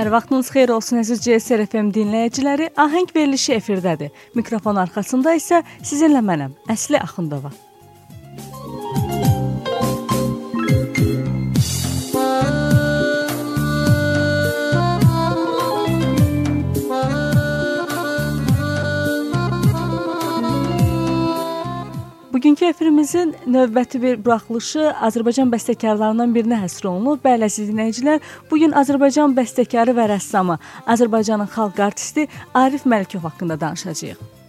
Hər vaxtınız xeyir olsun əziz CSR FM dinləyiciləri. Ahəng verilişi efirdədir. Mikrofon arxasında isə sizinlə mənəm, Əsli Axundova. Bugünkü efirimizin növbəti bir buraxılışı Azərbaycan bəstəkarlarından birinə həsr olunub. Bəli, əziz dinləyicilər, bu gün Azərbaycan bəstəkarı və rəssamı, Azərbaycanın xalq artisti Arif Məlikov haqqında danışacağıq.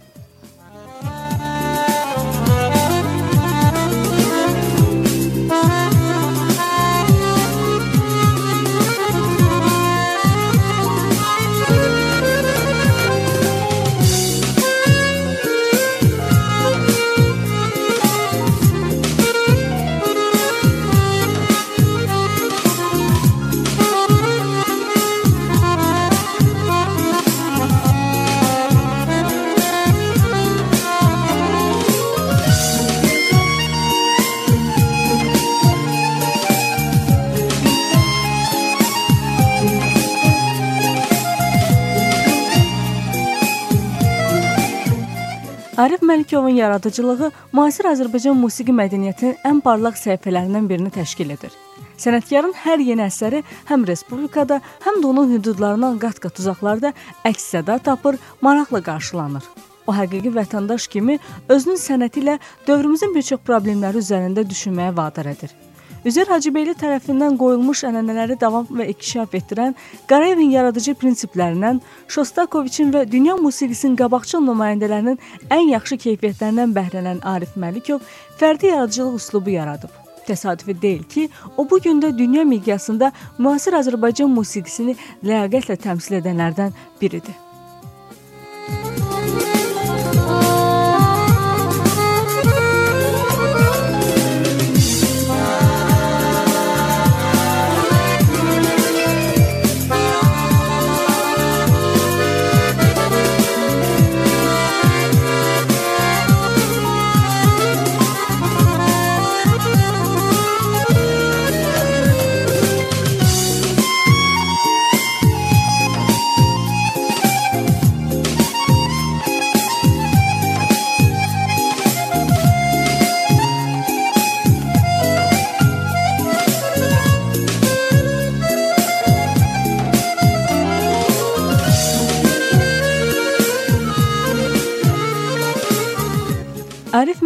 Məlikovun yaradıcılığı müasir Azərbaycan musiqi mədəniyyətinin ən parlaq səhifələrindən birini təşkil edir. Sənətkarın hər yeni əsəri həm respublikada, həm də onun hüdudlarından qat-qat uzaqlarda əks-səda tapır, maraqla qarşılanır. O həqiqi vətəndaş kimi özünün sənəti ilə dövrümüzün bir çox problemləri üzərində düşünməyə vadar edir. Üzər Hacıbeyli tərəfindən qoyulmuş ənənələri davam və inkişaf etdirən Qarayevin yaradıcı prinsiplərindən, Şostakoviçin və dünya musiqisinin qabaqcıl nümayəndələrinin ən yaxşı keyfiyyətlərindən bəhrələnən Arif Məlikov fərdi yaradıcılıq üslubu yaradıb. Təsadüfi deyil ki, o bu gün də dünya miqyasında müasir Azərbaycan musiqisini ləyaqətlə təmsil edənlərdən biridir. Arif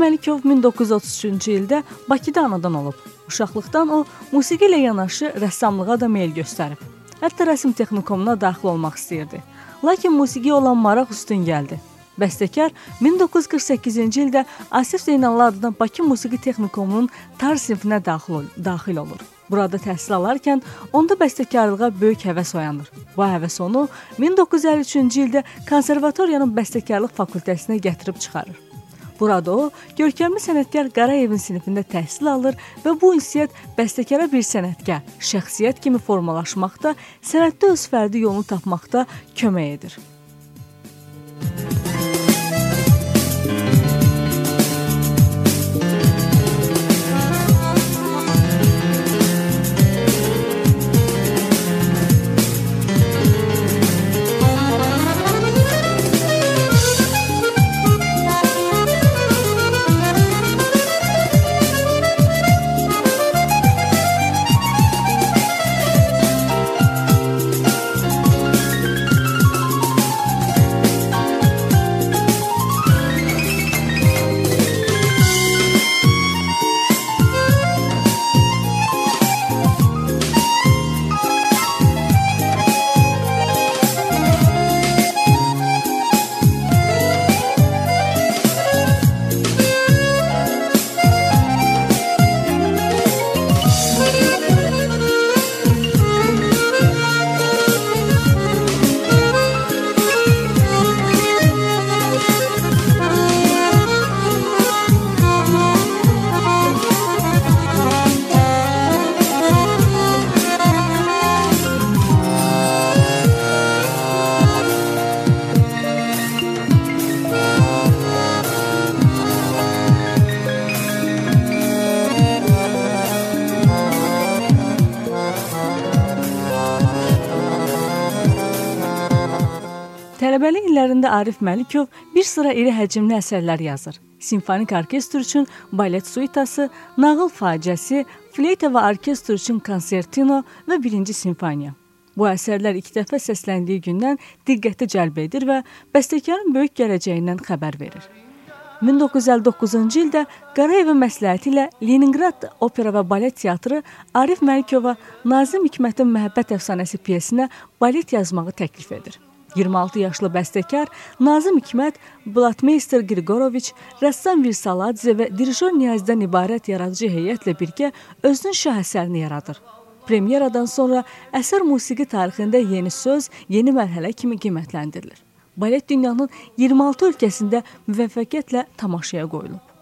Məlikov 1933-cü ildə Bakıda anadan olub. Uşaqlıqdan o musiqi ilə yanaşı rəssamlığa da meyl göstərib. Hətta rəsm texnikumuna daxil olmaq istəyirdi. Lakin musiqiyə olan maraq üstün gəldi. Bəstəkar 1948-ci ildə Asif Zeynallı adına Bakı Musiqi Texnikumunun tar sinfinə daxil, daxil olur. Burada təhsil alarkən onda bəstəkarlığa böyük həvəs oyanır. Bu həvəs onu 1953-cü ildə konservatoriyanın bəstəkarlıq fakültəsinə gətirib çıxarır. Burada o, görkəmli sənətkar Qarayevin sinifində təhsil alır və bu ünsiyyət bəstəkara bir sənətkar, şəxsiyyət kimi formalaşmaqda, sənətdə öz fərdi yolunu tapmaqda kömək edir. Tələbəlik illərində Arif Məlikov bir sıra iri həcmli əsərlər yazır. Simfonik orkestr üçün balet suitası, nağıl faciəsi, fleyta və orkestr üçün konsertino və birinci simfoniya. Bu əsərlər ilk dəfə səsləndiyi gündən diqqəti cəlb edir və bəstəkarın böyük gələcəyindən xəbər verir. 1959-cu ildə Qarayevin məsləhəti ilə Leningrad Opera və Balet Teatrı Arif Məlikova Nazim Hikmətin Məhəbbət əfsanəsi pyesinə balet yazmağı təklif edir. 26 yaşlı bəstəkar Nazim Hikmət, Blatmeister Grigoroviç, rəssam Virsaladze və dirijor Niyazdan ibarət yaradıcı heyətlə birgə özünün şah əsərini yaradır. Premyeradan sonra əsər musiqi tarixində yeni söz, yeni mərhələ kimi qiymətləndirilir balet dünyanın 26 ölkəsində müvəffəqiyyətlə tamaşaya qoyulub.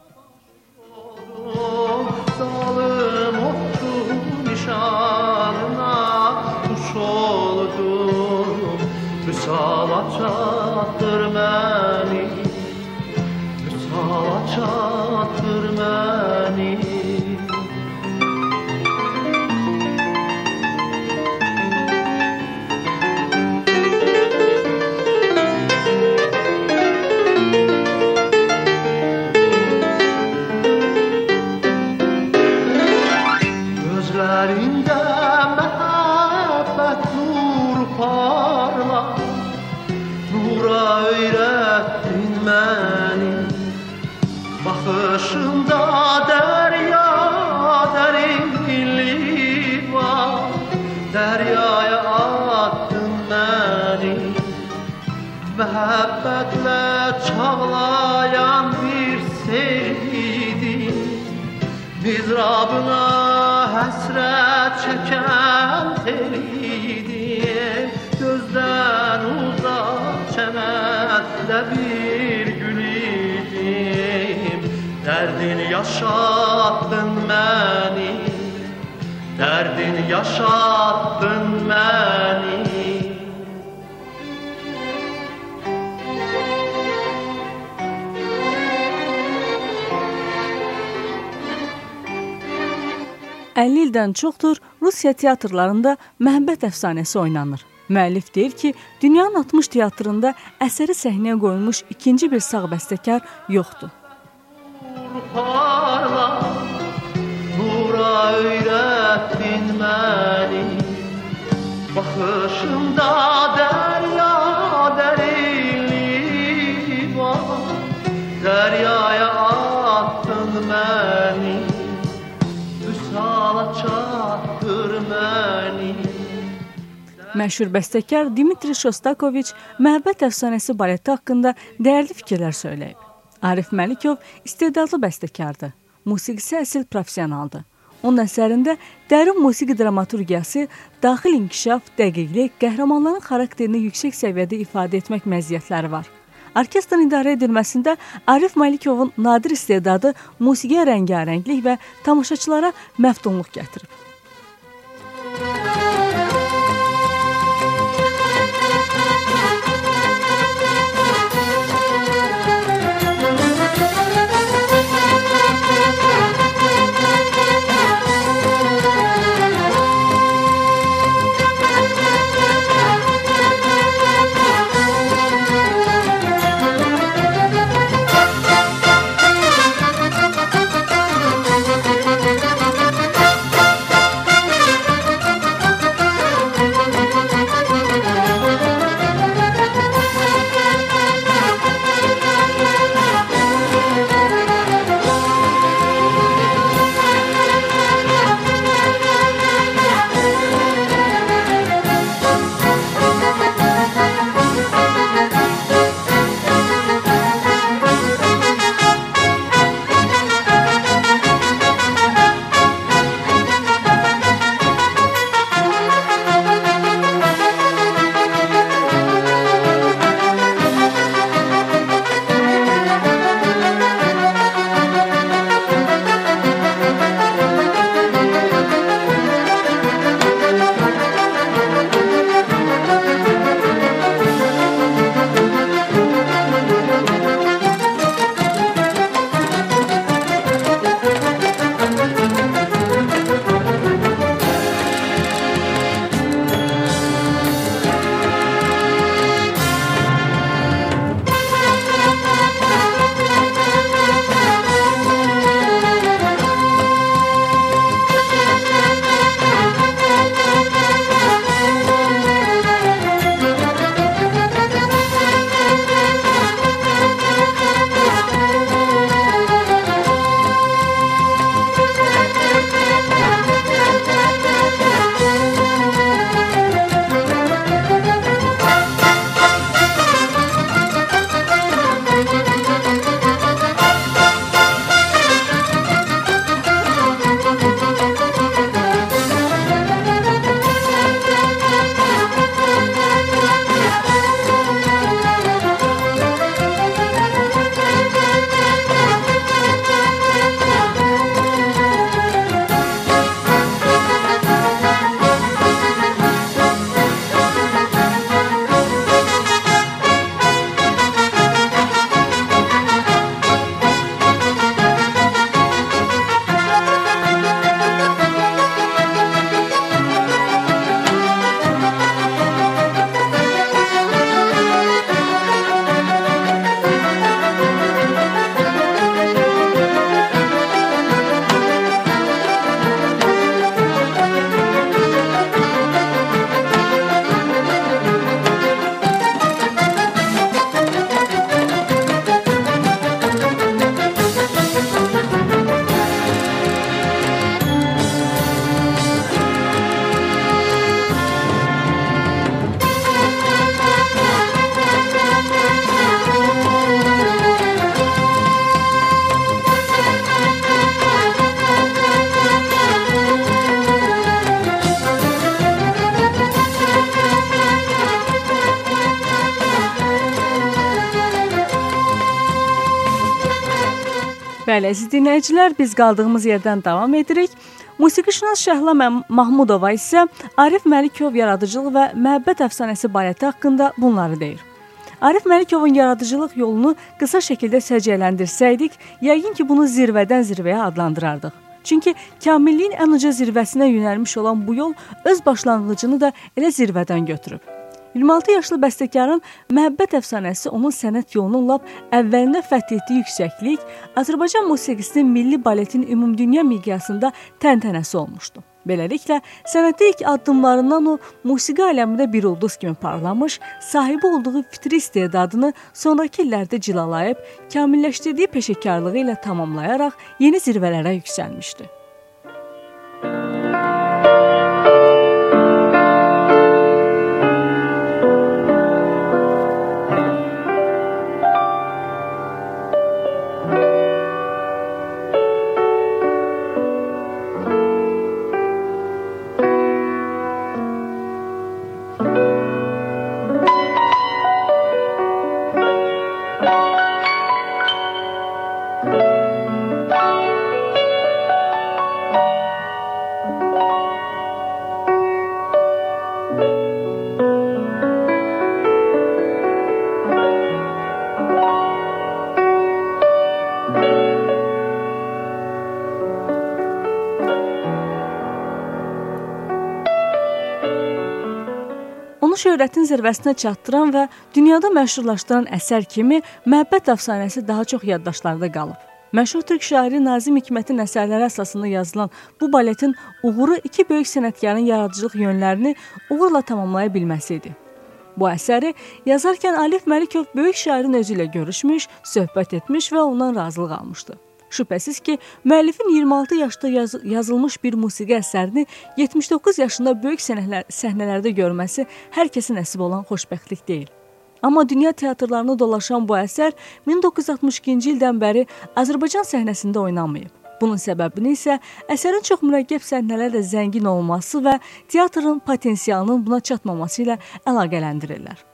mekan teri diye Gözden uzak çemende bir gül idim. Derdini yaşattın beni Derdini yaşattın beni. Əlli ildən çoxdur Rusiya teatrlarında məhəbbət əfsanəsi oynanır. Müəllif deyir ki, dünyanın 60 teatrında əsəri səhnəyə qoyulmuş ikinci bir sağ bəstəkar yoxdur. Parla, nura öyrətdin məni, baxışında dərya Məşhur bəstəkar Dmitri Shostakovich Məhəbbət əfsanəsi baleti haqqında dəyərli fikirlər söyləyib. Arif Məlikov istedadlı bəstəkardır. Musiqisi əsl professionaldır. Onun əsərində dərin musiqi dramaturgiyası, daxil inkişaf, dəqiqlik, qəhrəmanların xarakterini yüksək səviyyədə ifadə etmək məziyyətləri var. Orkestrin idarə edilməsində Arif Məlikovun nadir istedadı musiqiyə rəngarənglik və tamaşaçılara məftunluq gətirib. Bəli, əziz dinləyicilər, biz qaldığımız yerdən davam edirik. Musiqişünas Şəhla Mahmudova isə Arif Məlikov yaradıcılıq və məhəbbət əfsanəsi barəti haqqında bunları deyir. Arif Məlikovun yaradıcılıq yolunu qısa şəkildə səciyyələndirsəydik, yəqin ki, bunu zirvədən zirvəyə adlandırardıq. Çünki kamilliyin ən uca zirvəsinə yönəlmiş olan bu yol öz başlanğıcını da elə zirvədən götürüb. 26 yaşlı bəstəkarın Məhəbbət əfsanəsi onun sənət yolunun lap əvvəlində fəth etdiyi yüksəklik Azərbaycan musiqisinin milli baletin ümumdünya miqyasında təntənəsi olmuşdu. Beləliklə, sənətdə ilk addımlarından o musiqi aləmində bir ulduz kimi parlamış, sahibi olduğu fitri istedadını sonrakı illərdə cilalayıb, kamilləşdirdiyi peşəkarlığı ilə tamamlayaraq yeni zirvələrə yüksəlmişdi. Şöhrətin zirvəsinə çatdıran və dünyada məşhurlaşdıran əsər kimi Məhəbbət əfsanəsi daha çox yaddaşlarda qalıb. Məşhur türk şairi Nazim Hikmətin əsərləri əsasında yazılan bu baletin uğuru iki böyük sənətkarın yaradıcılıq yönlərini uğurla tamamlaya bilməsi idi. Bu əsəri yazarkən Alif Məlikov böyük şairin özü ilə görüşmüş, söhbət etmiş və ondan razılıq almışdı. Şübhəsiz ki, müəllifin 26 yaşda yaz yazılmış bir musiqi əsərini 79 yaşında böyük səhnələr səhnələrdə görməsi hər kəsə nəsib olan xoşbəxtlik deyil. Amma dünya teatrlarını dolaşan bu əsər 1962-ci ildən bəri Azərbaycan səhnəsində oynanmayıb. Bunun səbəbini isə əsərin çox mürəkkəb səhnələrlə zəngin olması və teatrın potensialının buna çatmaması ilə əlaqələndirirlər.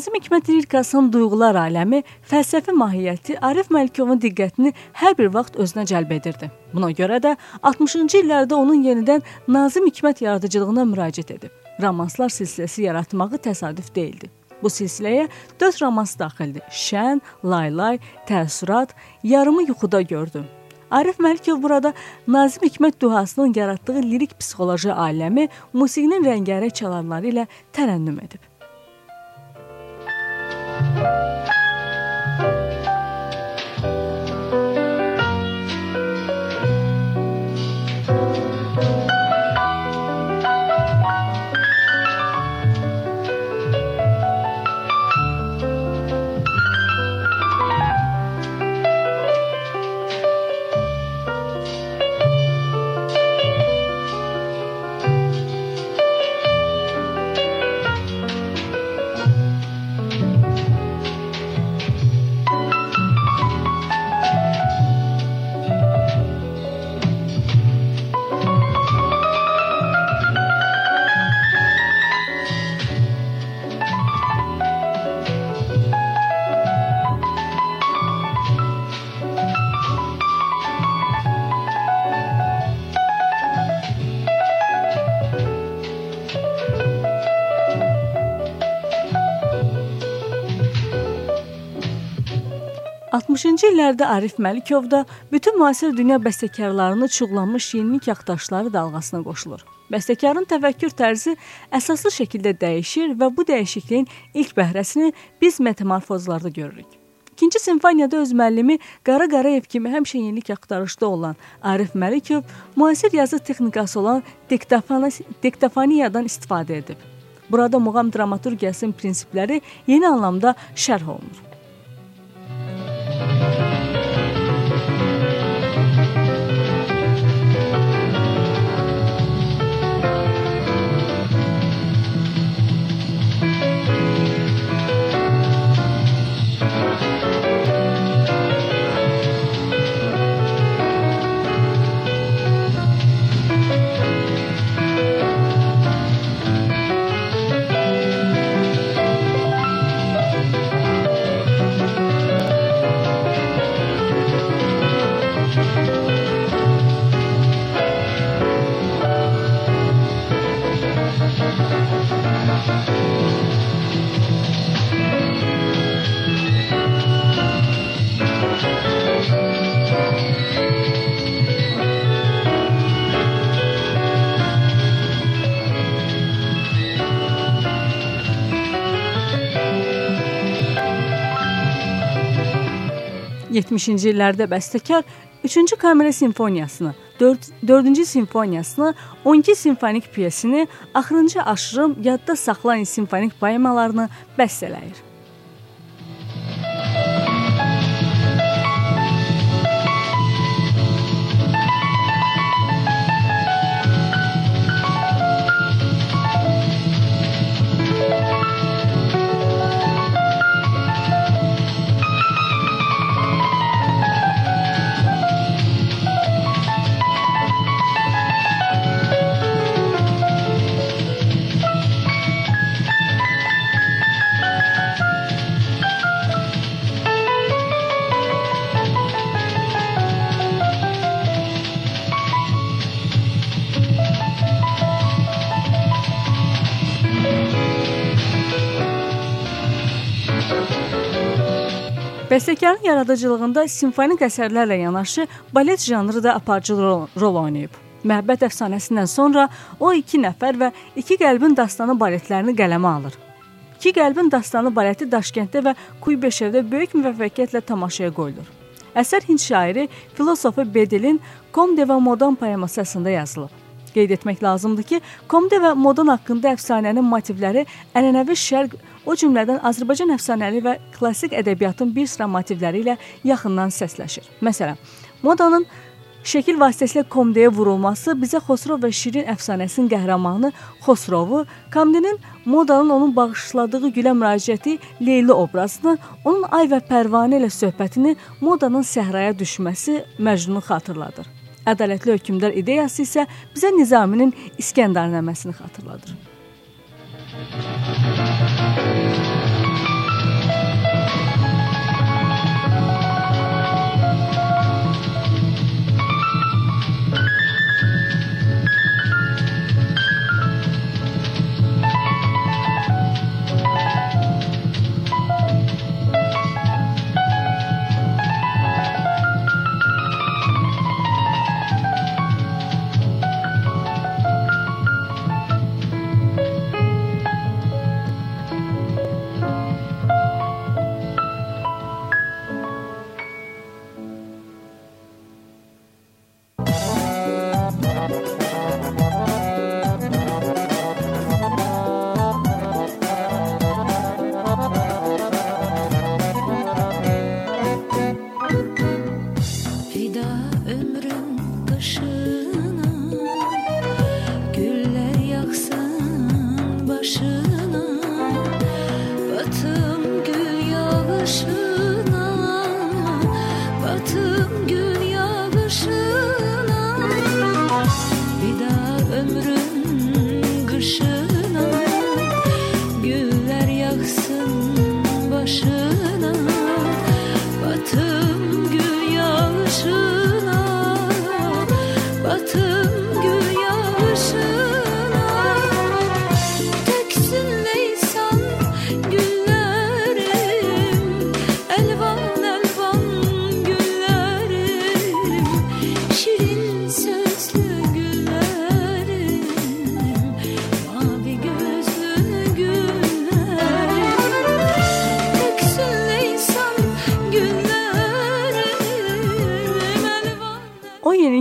Nazim Hikmət lirikasının duyğular aləmi, fəlsəfi mahiyyəti Arif Məlikovun diqqətini hər bir vaxt özünə cəlb edirdi. Buna görə də 60-cı illərdə onun yenidən Nazim Hikmət yaradıcılığına müraciət edib. Romanslar silsiləsi yaratmağı təsadüf deyildi. Bu silsiləyə 4 romans daxildir. Şən, Laylay, Təəssürat, Yarımı yuxuda gördüm. Arif Məlikov burada Nazim Hikmət duhasının yaratdığı lirik psixoloji aləmi musiqinin rəngarəng çalarları ilə tərənnüm edib. 60-cı illərdə Arif Məlikov da bütün müasir dünya bəstəkarlarını çuğlanmış yenilik yaxdaşları dalğasına qoşulur. Bəstəkarın təfəkkür tərzi əsaslı şəkildə dəyişir və bu dəyişikliyin ilk bəhrəsini biz metamorfozlarda görürük. İkinci simfoniyada öz müəllimi Qara Qarayev kimi həmişə yenilik axtarışda olan Arif Məlikov müasir yazı texnikası olan diktofoniyadan istifadə edib. Burada muğam dramaturgiyasının prinsipləri yeni anlamda şərh olunur. 70-ci illərdə bəstəkar 3-cü kamera simfoniyasını, 4-cü simfoniyasını, 12 simfonik pyesini, axırıncı aşırım, yadda saxlayın simfonik poemalarını bəstələyir. Bəstəkarın yaradıcılığında simfonik əsərlərlə yanaşı balet janrı da aparıcı rol, oynayıb. Məhəbbət əfsanəsindən sonra o iki nəfər və iki qəlbin dastanı baletlərini qələmə alır. İki qəlbin dastanı baleti Daşkənddə və Kuybeşevdə böyük müvəffəqiyyətlə tamaşaya qoyulur. Əsər Hind şairi, filosofu Bedelin Komde və Modan poeması əsasında yazılıb. Qeyd etmək lazımdır ki, Komde və Modan haqqında əfsanənin motivləri ənənəvi şərq o cümlədən Azərbaycan əfsanəli və klassik ədəbiyyatın bir sıra motivləri ilə yaxından səsləşir. Məsələn, modanın şəkil vasitəsilə Komdeyə vurulması bizə Xosrov və Şirin əfsanəsinin qəhrəmanı Xosrovu, Komdenin modanın onun bağışladığı gülə müraciəti Leyli obrazını, onun ay və pərvanə ilə söhbətini, modanın səhraya düşməsi Məcnunu xatırladır. Ədalətli hökmdar ideyası isə bizə Nizaminin İskəndarnaməsini xatırladır.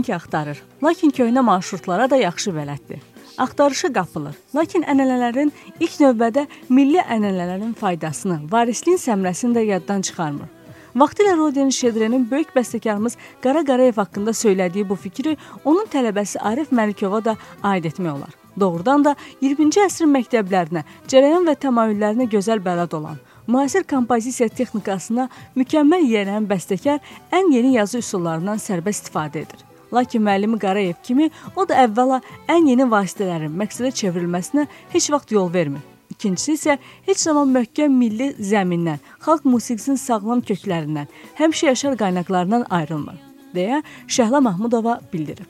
Ki axtarır, lakin köhnə marşrutlara da yaxşı bələddir. Axtarışa qapılır, lakin ənənələrin ilk növbədə milli ənənələrin faydasını, varisliyin səmrəsini də yaddan çıxarmır. Vaxtilə Rodin Şedrenin böyük bəstəkarımız Qara Qarayev haqqında söylədiyi bu fikri onun tələbəsi Arif Məlikova da aid etmək olar. Doğrudan da 20-ci əsrin məktəblərinə, cərəyan və təmayüllərinə gözəl bələd olan, müasir kompozisiya texnikasına mükəmməl yiyələnən bəstəkar ən yeni yazı üsullarından sərbəst istifadə edir. Lakin müəllimi Qarayev kimi o da əvvəla ən yeni vasitələrin məqsədə çevrilməsinə heç vaxt yol vermir. İkincisi isə heç zaman möhkəm milli zəmindən, xalq musiqisinin sağlam köklərindən, həmişə yaşar qaynaqlarından ayrılmır, deyə Şəhla Mahmudova bildirib.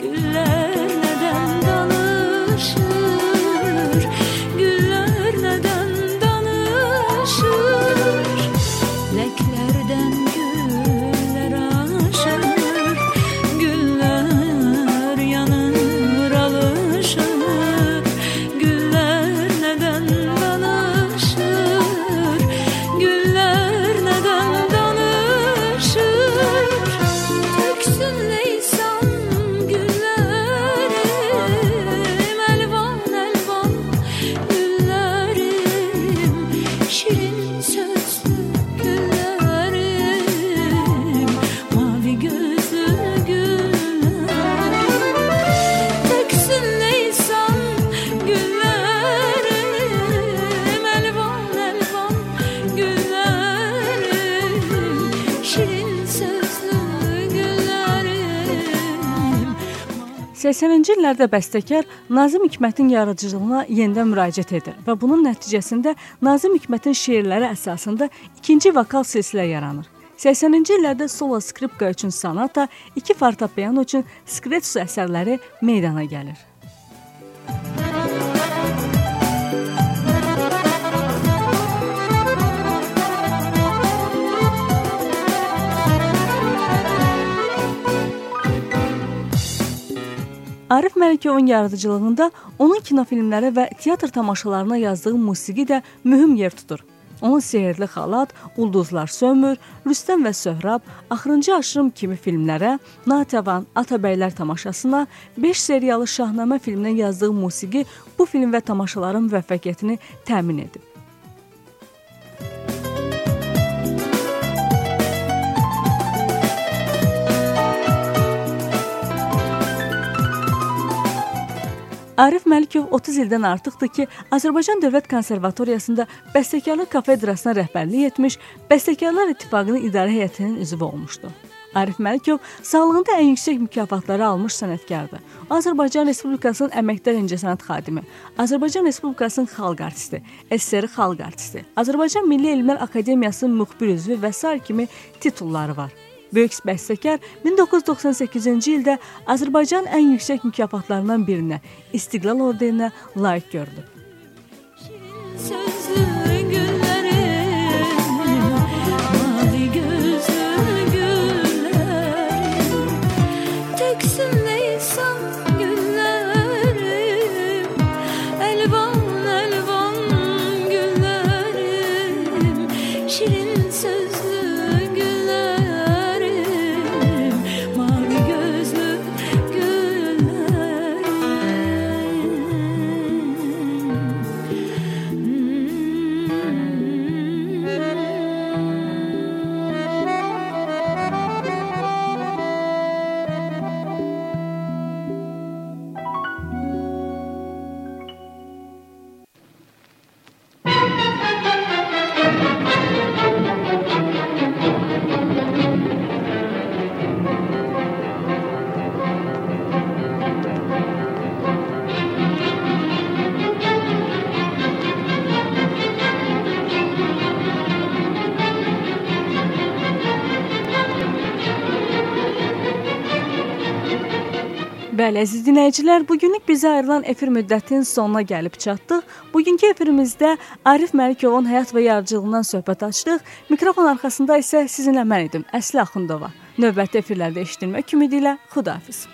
Güllər 80-ci illərdə bəstəkar Nazim Hikmətin yaradıcılığına yenidən müraciət edir və bunun nəticəsində Nazim Hikmətin şeirləri əsasında ikinci vokal silsilə yaranır. 80-ci illərdə solo skripka üçün sonata, iki fortepiano üçün skretsu əsərləri meydana gəlir. Arif Məlikovun yaradıcılığında onun kinofilmlərə və teatr tamaşalarına yazdığı musiqi də mühüm yer tutur. Onun Sehrli xalat, Ulduzlar sönmür, Rüstəm və Söhrab, Axırıncı aşırım kimi filmlərə, Natəvan, Atabəylər tamaşasına, 5 seriyalı Şahnamə filminə yazdığı musiqi bu film və tamaşaların müvəffəqiyyətini təmin edib. Arif Məlikov 30 ildən artıqdır ki, Azərbaycan Dövlət Konservatoriyasında bəstəkarlıq kafedrasına rəhbərlik etmiş, Bəstəkarlar İttifaqının idarə heyətinin üzvü olmuşdu. Arif Məlikov sağlığında ən yüksək mükafatları almış sənətkardır. Azərbaycan Respublikasının əməkdar incəsənət xadimi, Azərbaycan Respublikasının xalq artisti, SSR xalq artisti, Azərbaycan Milli Elmlər Akademiyasının müxbir üzvü və sair kimi titulları var. Böyük bəstəkar 1998-ci ildə Azərbaycan ən yüksək mükafatlarından birinə, İstiqlal ordeninə layiq görülüb. Bəli, əziz dinləyicilər, bu günlük bizə ayrılan efir müddətinin sonuna gəlib çatdıq. Bugünkü efirimizdə Arif Məlikovun həyat və yaradıcılığından söhbət açdıq. Mikrofon arxasında isə sizinlə mən idim, Əsli Axundova. Növbəti efirlərdə eşidilmək ümidi ilə Xudahafiz.